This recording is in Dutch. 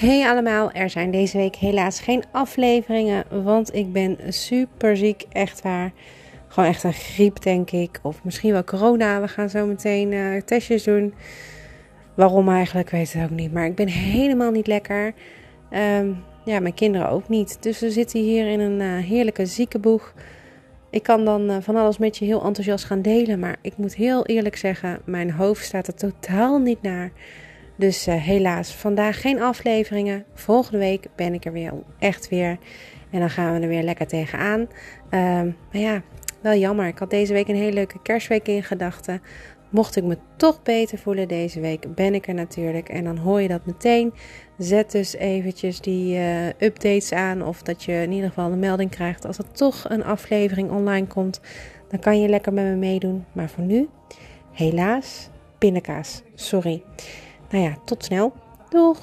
Hey allemaal, er zijn deze week helaas geen afleveringen, want ik ben super ziek, echt waar. Gewoon echt een griep, denk ik. Of misschien wel corona. We gaan zo meteen uh, testjes doen. Waarom eigenlijk, weet ik ook niet. Maar ik ben helemaal niet lekker. Um, ja, mijn kinderen ook niet. Dus we zitten hier in een uh, heerlijke ziekenboeg. Ik kan dan uh, van alles met je heel enthousiast gaan delen. Maar ik moet heel eerlijk zeggen, mijn hoofd staat er totaal niet naar. Dus uh, helaas, vandaag geen afleveringen. Volgende week ben ik er weer echt weer. En dan gaan we er weer lekker tegenaan. Um, maar ja, wel jammer. Ik had deze week een hele leuke kerstweek in gedachten. Mocht ik me toch beter voelen deze week, ben ik er natuurlijk. En dan hoor je dat meteen. Zet dus eventjes die uh, updates aan. Of dat je in ieder geval een melding krijgt als er toch een aflevering online komt. Dan kan je lekker met me meedoen. Maar voor nu, helaas, pindakaas. Sorry. Nou ja, tot snel. Doeg!